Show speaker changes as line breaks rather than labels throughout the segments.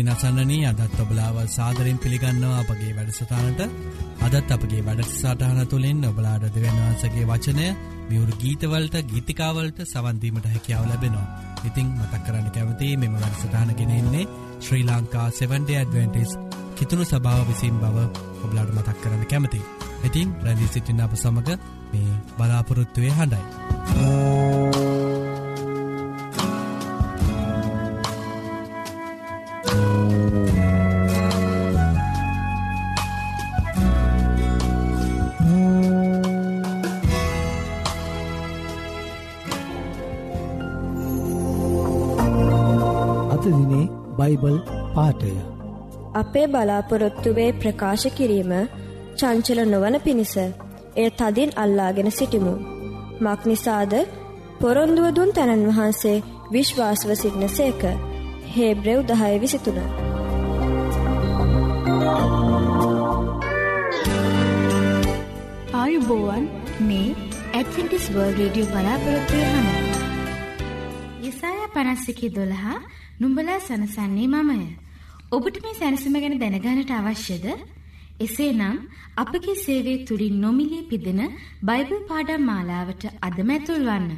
ඉතින් අසන්නනී අදත් ඔබලාව සාදරෙන් පිළිගන්නවා අපගේ වැඩසටානට අදත් අපගේ වැඩසටාන තුළින් ඔබලාඩ දෙවන්වන්සගේ වචනය මියවරු ගීතවලට ගීතිකාවලට සවන්දීමට හැකියාව ලැබෙනවා. ඉතිං මතක් කරන්න කැවති මෙම වැඩසටානගෙනෙන්නේ ශ්‍රී ලංකා 7ඩ ඇඩවෙන්ටිස් කිතුුණු සභාව විසින් බව ඔබ්ලාඩ මතක් කරන්න කැමති. ඉතින් රැදි සිටින අප සමඟ මේ බලාපොරොත්තුවය හඬයි.
අතදිනේ බයිබල් පාටය
අපේ බලාපොරොත්තුවේ ප්‍රකාශ කිරීම චංචල නොවන පිණිස එය තදින් අල්ලාගෙන සිටිමු. මක්නිසාද පොරොන්දුව දුන් තැනන් වහන්සේ විශ්වාසව සිටින සේක හේබ්‍රෙව් දහය විසිතුන.
ආයුබෝවන් මේ ඇඩවෙන්ටිස් වර්ල් රේඩියෝ බලාපොරොත්වය හඬ
යසාය පනස්සිකි දොළහා නුඹලා සනසන්නේ මමය. ඔබට මේ සැනසීම ගැන දැනගන්නට අවශ්‍යද? එසේනම් අපගේ සේවය තුලින් නොමිලේ පිදෙන බයිබල් පාඩම් මාලාවට අදම ඇතුල්වන්න.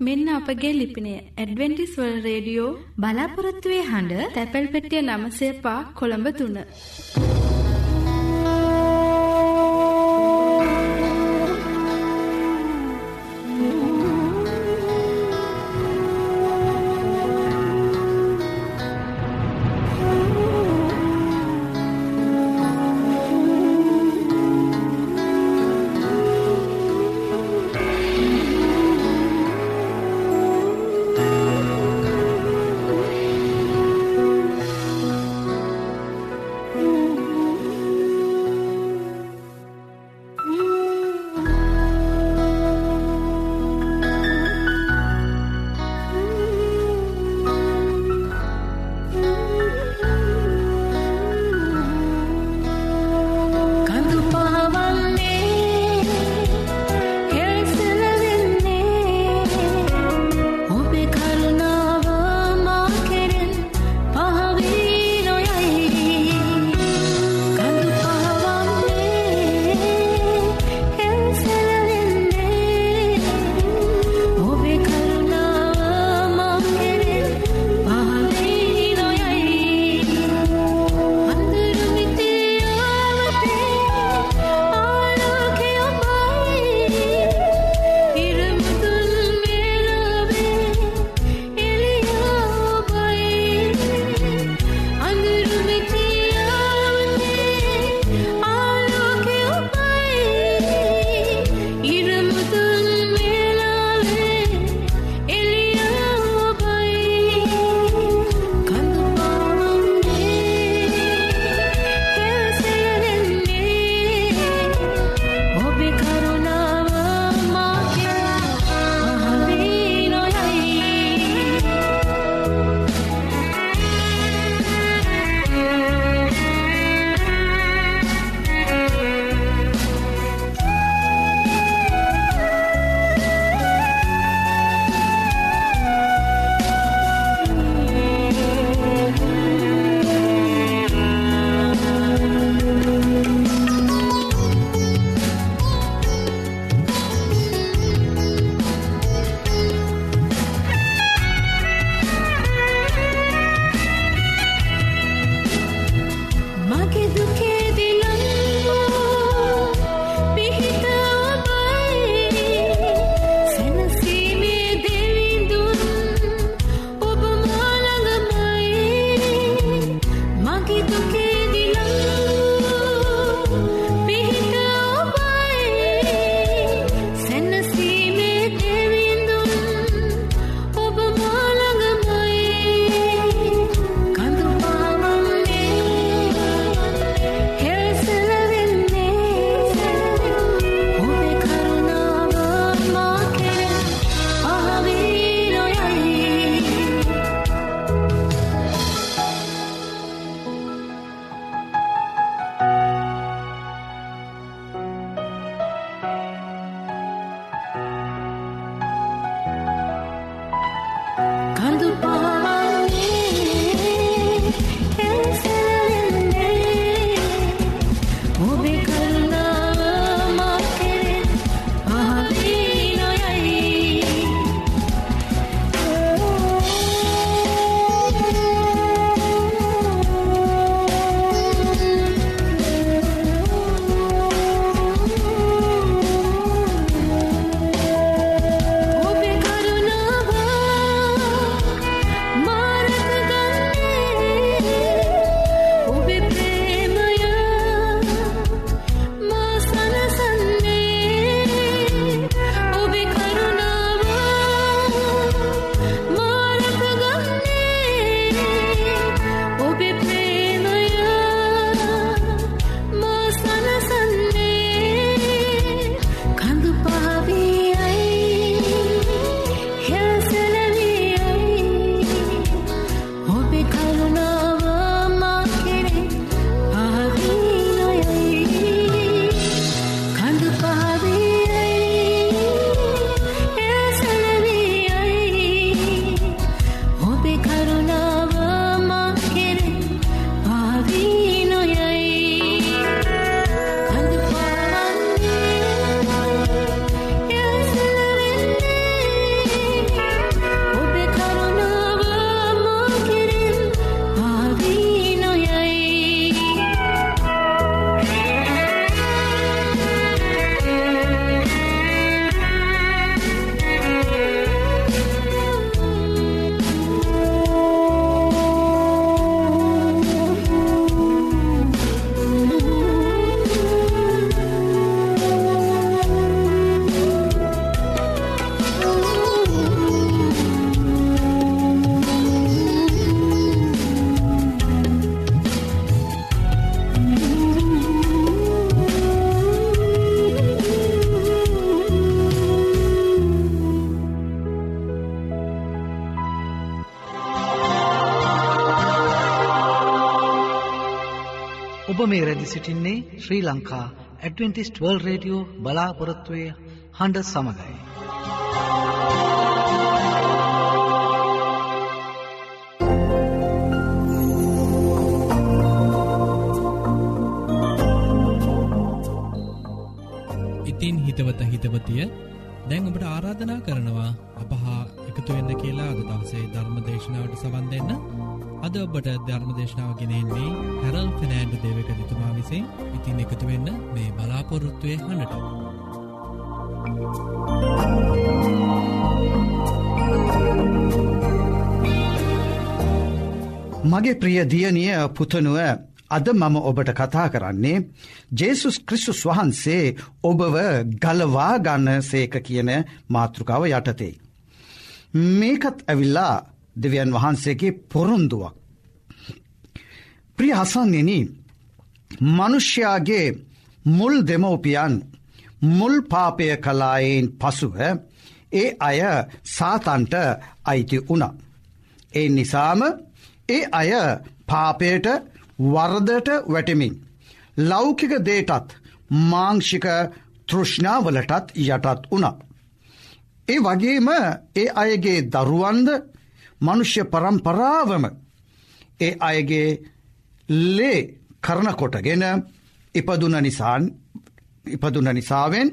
මෙන්න අපගේ ලිපිනය ඇඩවෙන්ටිස් වර්ල්ඩ් රේඩියෝ
බලාපොරොත්තු වේ හඬ
තැපැල් පෙට්ටිය 9 පා කොළඹ
3 රැඳි සිටින්නේ Sri Lanka Adventist World Radio බලාපොරොත්වය හඬ සමඟයි.
ඉතින් හිතවත හිතවතිය දැන් ඔබට ආරාධනා කරනවා අපහා එකතුවෙන්න කියලා අද දවසේ ධර්ම දේශනාවට සවන් දෙන්න අද ඔබට ධර්ම දේශනාව ගෙනෙන්නේ හැරල් ෆිනෑන්ඩු දේවක දිතුමා විසින් ඉතින් එකතුවෙන්න මේ බලාපොරොත්තුවය හඬට.
මගේ ප්‍රිය දියනිය පුතනුව අද මම ඔබට කතා කරන්නේ ජේසුස් ක්‍රිස්තුස් වහන්සේ ඔබව ගලවා ගන්න සේක කියන මාතෘකාව යටතේ. මේකත් ඇවිල්ලා දෙවියන් වහන්සේගේ පොරොන්දුවක්. ප්‍රිය හසන්නෙන මනුෂ්‍යයාගේ මුල් දෙමවපියන් මුල් පාපය කලායෙන් පසුව ඒ අය සාතන්ට අයිති වුණ. ඒ නිසාම ඒ අය පාපයට වර්දට වැටමින්. ලෞකික දේටත් මාංෂික තෘෂ්ණාවලටත් යටත් වුණ. ඒ වගේම ඒ අයගේ දරුවන්ද මනුෂ්‍ය පරම්පරාවම ඒ අයගේ ලේ කරනකොටගෙන ඉපදුන නිසාන් ඉපදුන නිසාවෙන්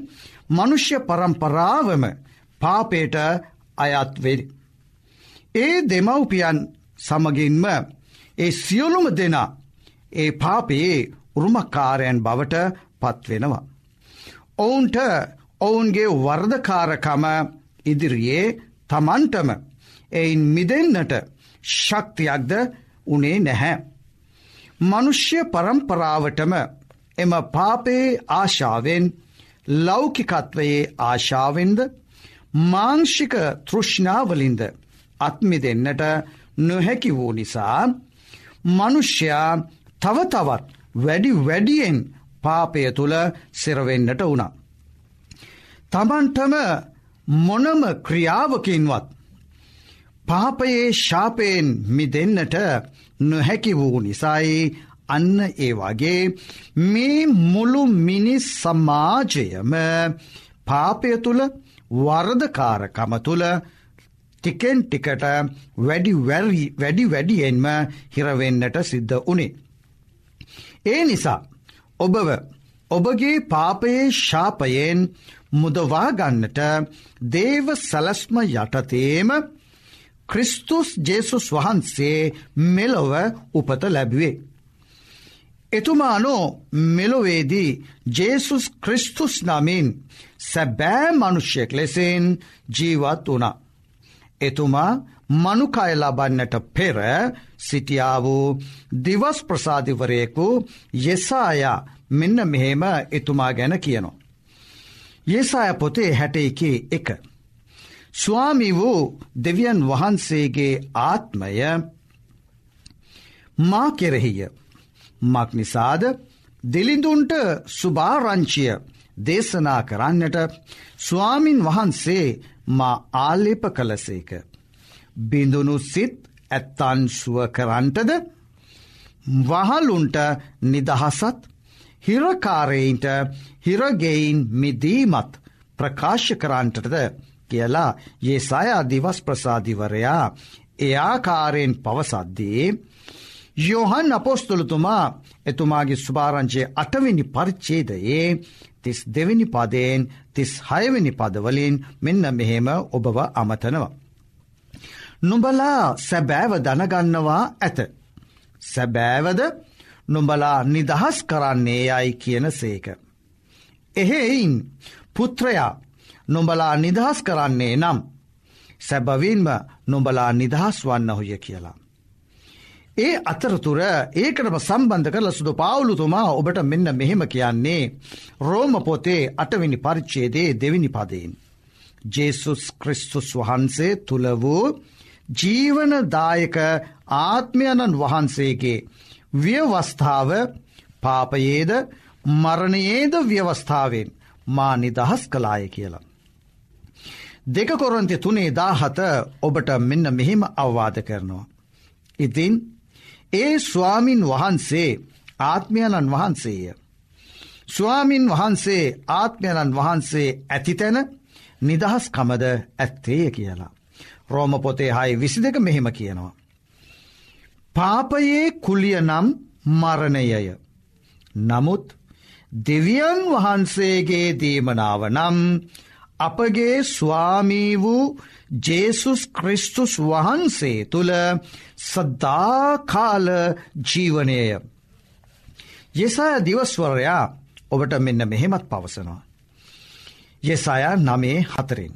මනුෂ්‍ය පරම්පරාවම පාපේට අයත්වෙරි. ඒ දෙමව්පියන් සමගින්ම ඒ සියලුම දෙනා ඒ පාපයේ උරුමකාරයන් බවට පත්වෙනවා. ඔවුන්ට ඔවුන්ගේ වර්ධකාරකම ඉදිරියේ තමන්ටම එයින් මිදෙන්න්නට ශක්තියක්ද උනේ නැහැ. මනුෂ්‍ය පරම්පරාවටම එම පාපයේ ආශාවෙන් ලෞකිකත්වයේ ආශාවෙන්ද මාංෂික තෘෂ්ණාවලින්ද අත්මි දෙන්නට නොහැකි වූ නිසා මනුෂ්‍යයා තවතවත් වැඩි වැඩියෙන් පාපය තුළ සිරවෙන්නට වුණා. තමන්ටම මොනම ක්‍රියාවකින්වත් පාපයේ ශාපයෙන් මිදෙන්නට නොහැකි වූ නිසයි අන්න ඒ වගේ මේ මුළු මිනිස් සමාජයම පාපය තුළ වර්ධකාරකම තුළ ටිකෙන් ටිකට වැඩි වැඩි වැඩියෙන්ම හිරවෙන්නට සිද්ධ වනේ. ඒ නිසා ඔබව ඔබගේ පාපයේ ශාපයෙන් මුදවාගන්නට දේව සලස්ම යටතේම ක්‍රිස්තුස් ජේසුස් වහන්සේ මෙලොව උපත ලැබුවේ. එතුමානෝ මෙලොවේදී ජේසුස් ක්‍රිස්තුස් නමින් සැබෑ මනුෂ්‍යයෙක් ලෙසෙන් ජීවත් වනා. එතුමා මනුකය ලබන්නට පෙර සිටියා වූ දිවස් ප්‍රසාධිවරයෙකු යෙසායා මෙන්න මෙහෙම එතුමා ගැන කියනවා. යෙසාය පොතේ හැටේකේ එක. ස්වාමි වූ දෙවියන් වහන්සේගේ ආත්මය මා කෙරෙහිය. මක් නිසාද දෙලිඳුන්ට සුභාරංචිය දේශනා කරන්නට ස්වාමින් වහන්සේ මා ආලේප කලසේක. බිඳුනු සිත් ඇත්තන්සුව කරන්ටද වහලුන්ට නිදහසත් හිරකාරයින්ට හිරගෙයින් මිදීමත් ප්‍රකාශ කරන්ටද කියලා ඒ සයා දිවස් ප්‍රසාධිවරයා එයාකාරයෙන් පවසද්දී යොහන් අපොස්තුළතුමා එතුමාගේ සුභාරංචයේ අටවෙනි පරිච්චේදයේ තිස් දෙවැනි පදයෙන් තිස් හයවෙනි පදවලින් මෙන්න මෙහෙම ඔබව අමතනවා. නුඹලා සැබෑව දනගන්නවා ඇත. සැබෑවද නුඹලා නිදහස් කරන්නේ යයි කියන සේක. එහෙයින් පුත්‍රයා නොඹලා නිදහස් කරන්නේ නම් සැබවින්ම නොඹලා නිදහස් වන්න හොය කියලා. ඒ අතරතුර ඒකටම සම්බන්ධ කරල සුදු පාවුලුතුමා ඔබට මෙන්න මෙහෙම කියන්නේ රෝම පොතේ අටවෙනි පරිච්චේදේ දෙවිනි පදයෙන්. ජේසුස් ක්‍රිස්තුස් වහන්සේ තුළ වූ ජීවනදායක ආත්මයණන් වහන්සේගේ ව්‍යවස්ථාව පාපයේද මරණයේද ව්‍යවස්ථාවෙන් මා නිදහස් කලාය කියලා. දෙක කොරන්ති තුනේ දාහත ඔබට මෙන්න මෙහෙම අවවාද කරනවා. ඉතින් ඒ ස්වාමින් වහන්සේ ආත්මයණන් වහන්සේය. ස්වාමින් වහන්සේ ආත්මයණන් වහන්සේ ඇතිතැන නිදහස් කමද ඇත්තේය කියලා. රෝම පොතේ හයි විසි දෙක මෙහෙම කියනවා. පාපයේ කුලිය නම් මරණයය. නමුත් දෙවියන් වහන්සේගේ දීමනාව නම් අපගේ ස්වාමී වූ ජේසුස් ක්‍රිස්තුස් වහන්සේ තුළ සද්දාකාල ජීවනයය. යෙසාය දිවස්වරයා ඔබට මෙන්න මෙහෙමත් පවසනවා. යෙසාය නමේ හතරෙන්.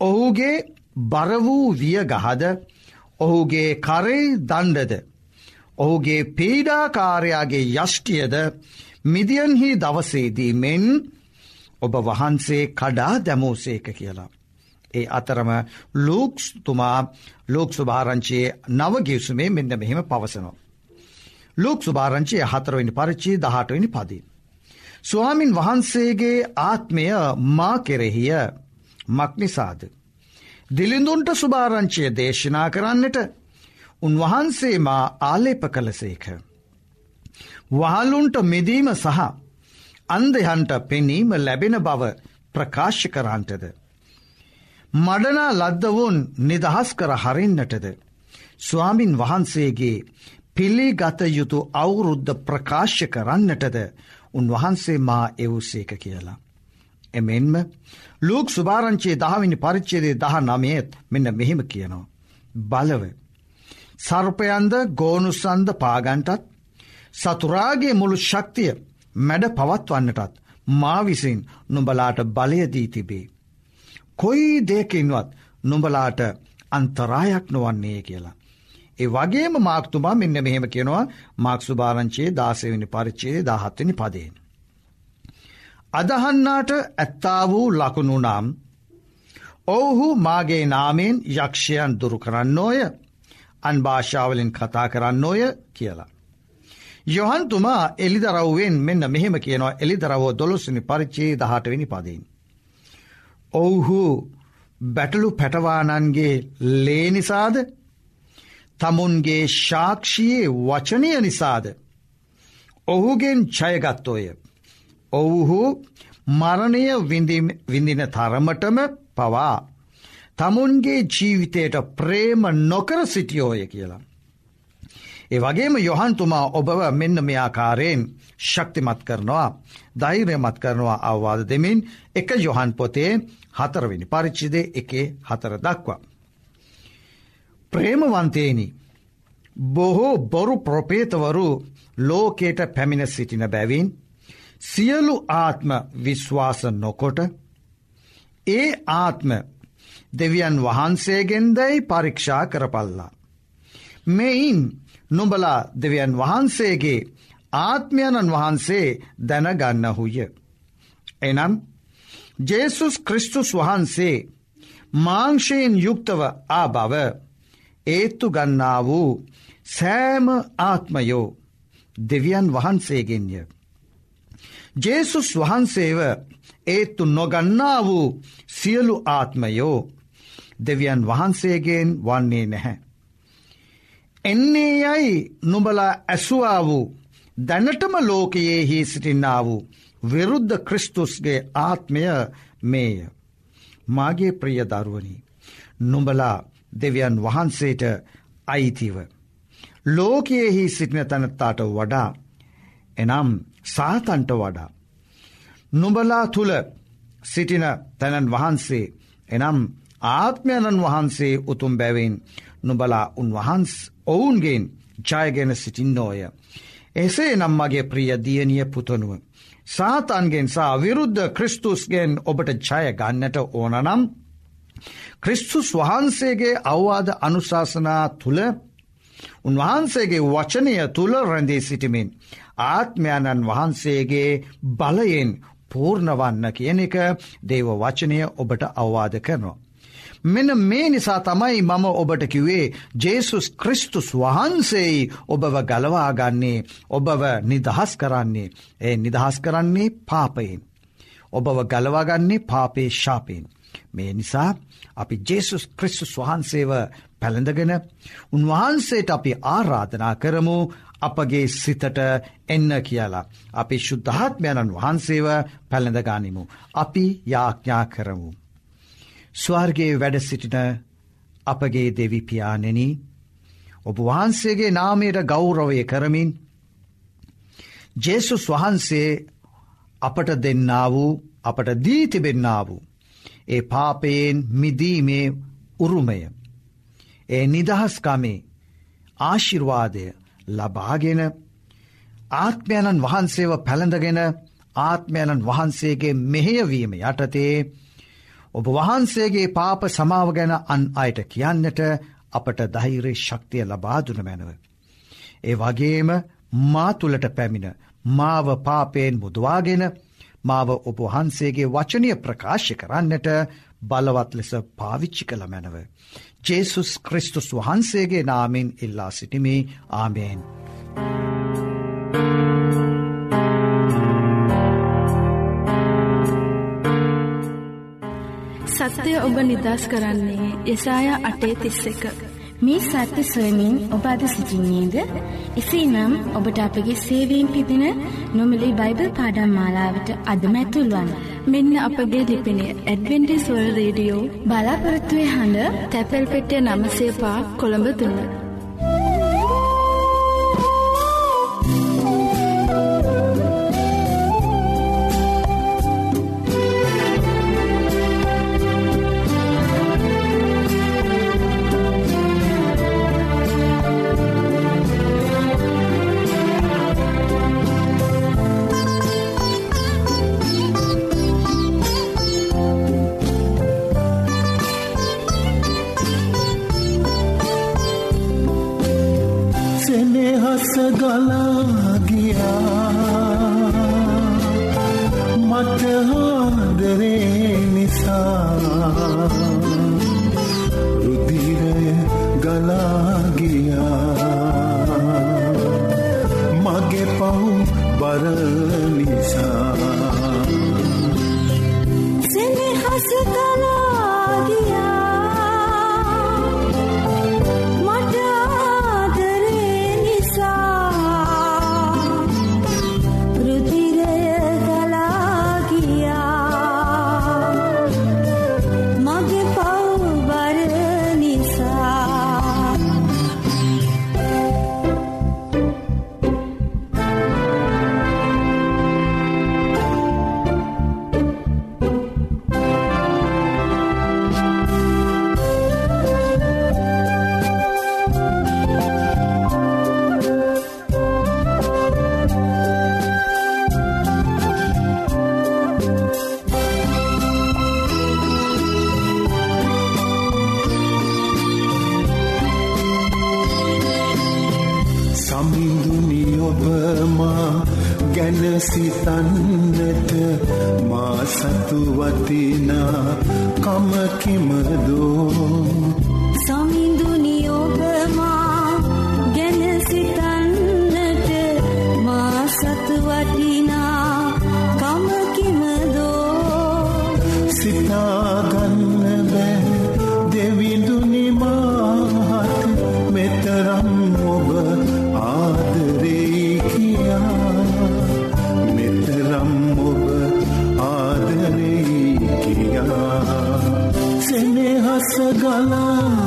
ඔහුගේ බර වූ විය ගහද ඔහුගේ කරේ දණ්ඩද ඔහුගේ පීඩාකාරයාගේ යෂ්ටියද මිදියන්හි දවසේදී මෙන් ඔබ වහන්සේ කඩා දැමූසේක කියලා. ඒ අතරම ලූක්ස්තුමා ලෝක් සුභාරංචයේ නවගිවසුමේ මෙන්න මෙහෙම පවසනවා. ලෝක් සුභාරංචයේ හතරවෙනි පරිච්චි දහටවෙනි පදී. ස්වාමින් වහන්සේගේ ආත්මය මා කෙරෙහිය මක්නිසාද. දිලිඳුන්ට සුභාරංචය දේශනා කරන්නට උන්වහන්සේ මා ආලේප කළසේක. වහලුන්ට මෙදීම සහ අන්දයන්ට පෙනීම ලැබෙන බව ප්‍රකාශ කරන්ටද. මඩනා ලද්දවුන් නිදහස් කර හරින්නටද. ස්වාමින් වහන්සේගේ පිළිගත යුතු අවුරුද්ධ ප්‍රකාශ කරන්නටද උන්වහන්සේ මා එවුසේක කියලා. එමෙන්ම ලූක් සුභාරංචයේ දහවිනි පරිච්චේදේ දහ නමයත් මෙන්න මෙහෙම කියනවා. බලව. සර්පයන්ද ගෝනුසන්ද පාගන්ටත් සතුරාගේ මුළු ශක්තිය මැඩ පවත්වන්නටත් මා විසින් නුඹලාට බලයදී තිබේ. කොයි දෙකින්වත් නුඹලාට අන්තරායක් නොවන්නේ කියලා. ඒ වගේම මාක්තුමා මෙන්න මෙහෙම කියනවා මාක්සු භාරංචයේ දාසවිනි පරිච්චේ දාහත්වනි පදයෙන්. අදහන්නාට ඇත්තා වූ ලකුණු නම් ඔවුහු මාගේ නාමෙන් යක්ෂයන් දුරු කරන්නෝය අන් භාෂාවලින් කතා කරන්නෝය කියලා. යොහන්තුමා එලිදරව්වෙන් මෙන්න මෙහෙම කියනවා එලිදරවෝ දොළොස්සනි පරිච්චේ දහටවෙනි පදීන්. ඔවුහු බැටලු පැටවානන්ගේ ලේනිසාද තමුන්ගේ ශාක්ෂයේ වචනය නිසාද. ඔහුගෙන් චයගත්තෝය. ඔවුහු මරණය විඳින තරමටම පවා. තමුන්ගේ ජීවිතයට ප්‍රේම නොකර සිටියෝය කියලා. ඒ වගේම යොහන්තුමා ඔබව මෙන්න මෙයාකාරයෙන් ශක්තිමත් කරනවා ධෛර්යමත් කරනවා අවවාද දෙමින් එක යොහන් පොතේ හතරවෙනි පරිච්චිදේ එකේ හතර දක්වා. ප්‍රේමවන්තේනි බොහෝ බොරු ප්‍රපේතවරු ලෝකයට පැමිණ සිටින බැවින් සියලු ආත්ම විශ්වාස නොකොට ඒ ආත්ම දෙවියන් වහන්සේගෙන්දැයි පරීක්ෂා කරපල්ලා. මෙයින් නුඹලා දෙවියන් වහන්සේගේ ආත්මයණන් වහන්සේ දැනගන්නහුය. එනම් ජේසුස් ක්‍රිස්තුස් වහන්සේ මාංශයෙන් යුක්තව ආ බව ඒත්තු ගන්නා වූ සෑම ආත්මයෝ දෙවියන් වහන්සේගෙන්ය. ජේසුස් වහන්සේව ඒත්තු නොගන්නා වූ සියලු ආත්මයෝ දෙවියන් වහන්සේගෙන් වන්නේ නැහැ. එන්නේ යයි නුබලා ඇසුවා වූ දැනටම ලෝකයේ හි සිටින්නා වූ විරුද්ධ ක්‍රිස්තුස්ගේ ආත්මය මේය. මාගේ ප්‍රිය දරුවනි නුඹලා දෙවියන් වහන්සේට අයිතිව. ලෝකයෙහි සිටින තැනත්තාට වඩා එනම් සාතන්ට වඩා. නුඹලා තුළ සිටින තැනන් වහන්සේ එනම් ආත්මයණන් වහන්සේ උතුම් බැවින් නුබලා උන්වහන්ස් ඔවුන්ගෙන් ජයගෙන සිටින්නෝය. එසේ නම් මගේ ප්‍රිය දියනිය පුතනුව. සාතන්ගෙන් සා විරුද්ධ ක්‍රිස්තුස්ගෙන් ඔබට ජය ගන්නට ඕනනම් ක්‍රිස්තුස් වහන්සේගේ අවවාද අනුශාසනා තුළ උන්වහන්සේගේ වචනය තුළ රැඳී සිටිමින් ආත්මයණන් වහන්සේගේ බලයෙන් පූර්ණවන්න කියන එක දේව වචනය ඔබට අවවාද කරනවා. මෙන මේ නිසා තමයි මම ඔබට කිවේ ජේසුස් ක්‍රිස්තුස් වහන්සේයි ඔබව ගලවාගන්නේ ඔබව නිදහස් කරන්නේ ඒ නිදහස් කරන්නේ පාපයෙන්. ඔබව ගලවාගන්නේ පාපේ ශාපයෙන්. මේ නිසා අපි ජේසුස් ක්‍රිස්තුස් වහන්සේව පැළඳගෙන උන්වහන්සේට අපි ආරාධනා කරමු අපගේ සිතට එන්න කියලා. අපි ශුද්ධාත්මයණන් වහන්සේව පැළඳගනිමු. අපි යාඥා කරමු. ස්වර්ගේ වැඩ සිටින අපගේ දෙවිපානෙන ඔබ වහන්සේගේ නාමයට ගෞරවය කරමින් ජේසුස් වහන්සේ අපට දෙන්නා වූ අපට දී තිබෙන්නා වූ. ඒ පාපයෙන් මිදීමේ උරුමය. ඒ නිදහස්කමේ ආශිර්වාදය ලබාගෙන ආත්මයණන් වහන්සේව පැළඳගෙන ආත්මයණන් වහන්සේගේ මෙහෙයවීම යටතේ ඔබ වහන්සේගේ පාප සමාව ගැන අන් අයට කියන්නට අපට දහිරේ ශක්තිය ලබාදුන මැනව. ඒ වගේම මා තුළට පැමිණ මාව පාපයෙන් මුදවාගෙන මාව ඔබ වහන්සේගේ වචනය ප්‍රකාශ කරන්නට බලවත් ලෙස පාවිච්චි කළ මැනව. ජේසුස් ක්‍රිස්තුස් වහන්සේගේ නාමෙන් ඉල්ලා සිටිමි ආමේෙන්.
සත්‍යය ඔබ නිදස් කරන්නේ යසාය අටේ තිස්ස එක.
මේ සත්‍ය සොයමින් ඔබ අද සිසිින්නේද. එසේ නම් ඔබට අපගේ සේවීම් පිදින නොමලි බයිබල් පාඩම් මාලාවට අදමැතුල්වන්.
මෙන්න අපගේ ලිපිනේ ඇඩවෙන්ටිස්වල් රේඩියෝ
බලාපොරත්තුවේ හඬ
තැපැල් පෙටිය නමසේපා කොළඹ තුන්න.
රස ගලා ගියා. මට ආදරේ නිසා රුධිරය ගලා ගියා. මගේ පව් බර නිසා
ඔබ
මෙව් සැමදේ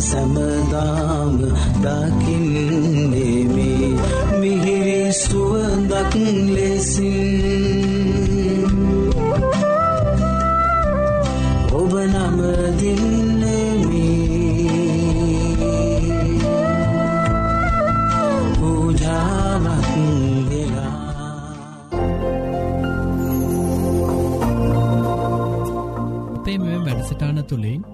සැමදාම දකින්නේ මේ මිහිරි සුවඳක් ලෙසින්. ඔබ නම දින්නෙමි පූජාවක් වෙලා.
අපේ මෙ වැඩසටාන තුළින්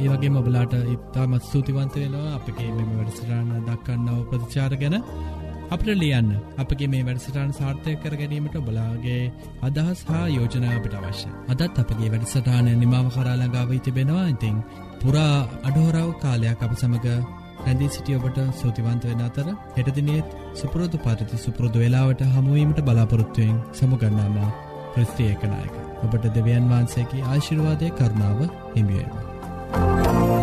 ඒවගේ මොබලාට ඉත්තාමත් ස්තුතිවන්ත වෙනවා අපගේ මෙම වැඩසටාන දක්කන්නව ප්‍රතිචාර ගැන. අපට ලියන්න අපගේ මේ වැඩසටාන් සාර්ථය කර ගැනීමට බලාගේ අදහස් හා යෝජනා අපට අවශ්‍ය අදත් අපගේ වැඩසටානය නිමාව කරාලඟාව තිබෙනවා. ඉතිං පුරා අඩහෝරාව කාලයක් අප සමඟ ඇැදිී සිටිය ඔබට සූතිවන්ත වෙන අතර හෙටදිනෙත් සුපුරෝධ පරිති සුපුරෘදු වෙලාවට හමුවීමට බලාපොරොත්තුවයෙන් සමුගන්නාම ප්‍රස්ත්‍රිය එකනායක ඔබට දෙවියන් වහන්සේකි ආශිර්වාදය කරනාව හිමියේවා. oh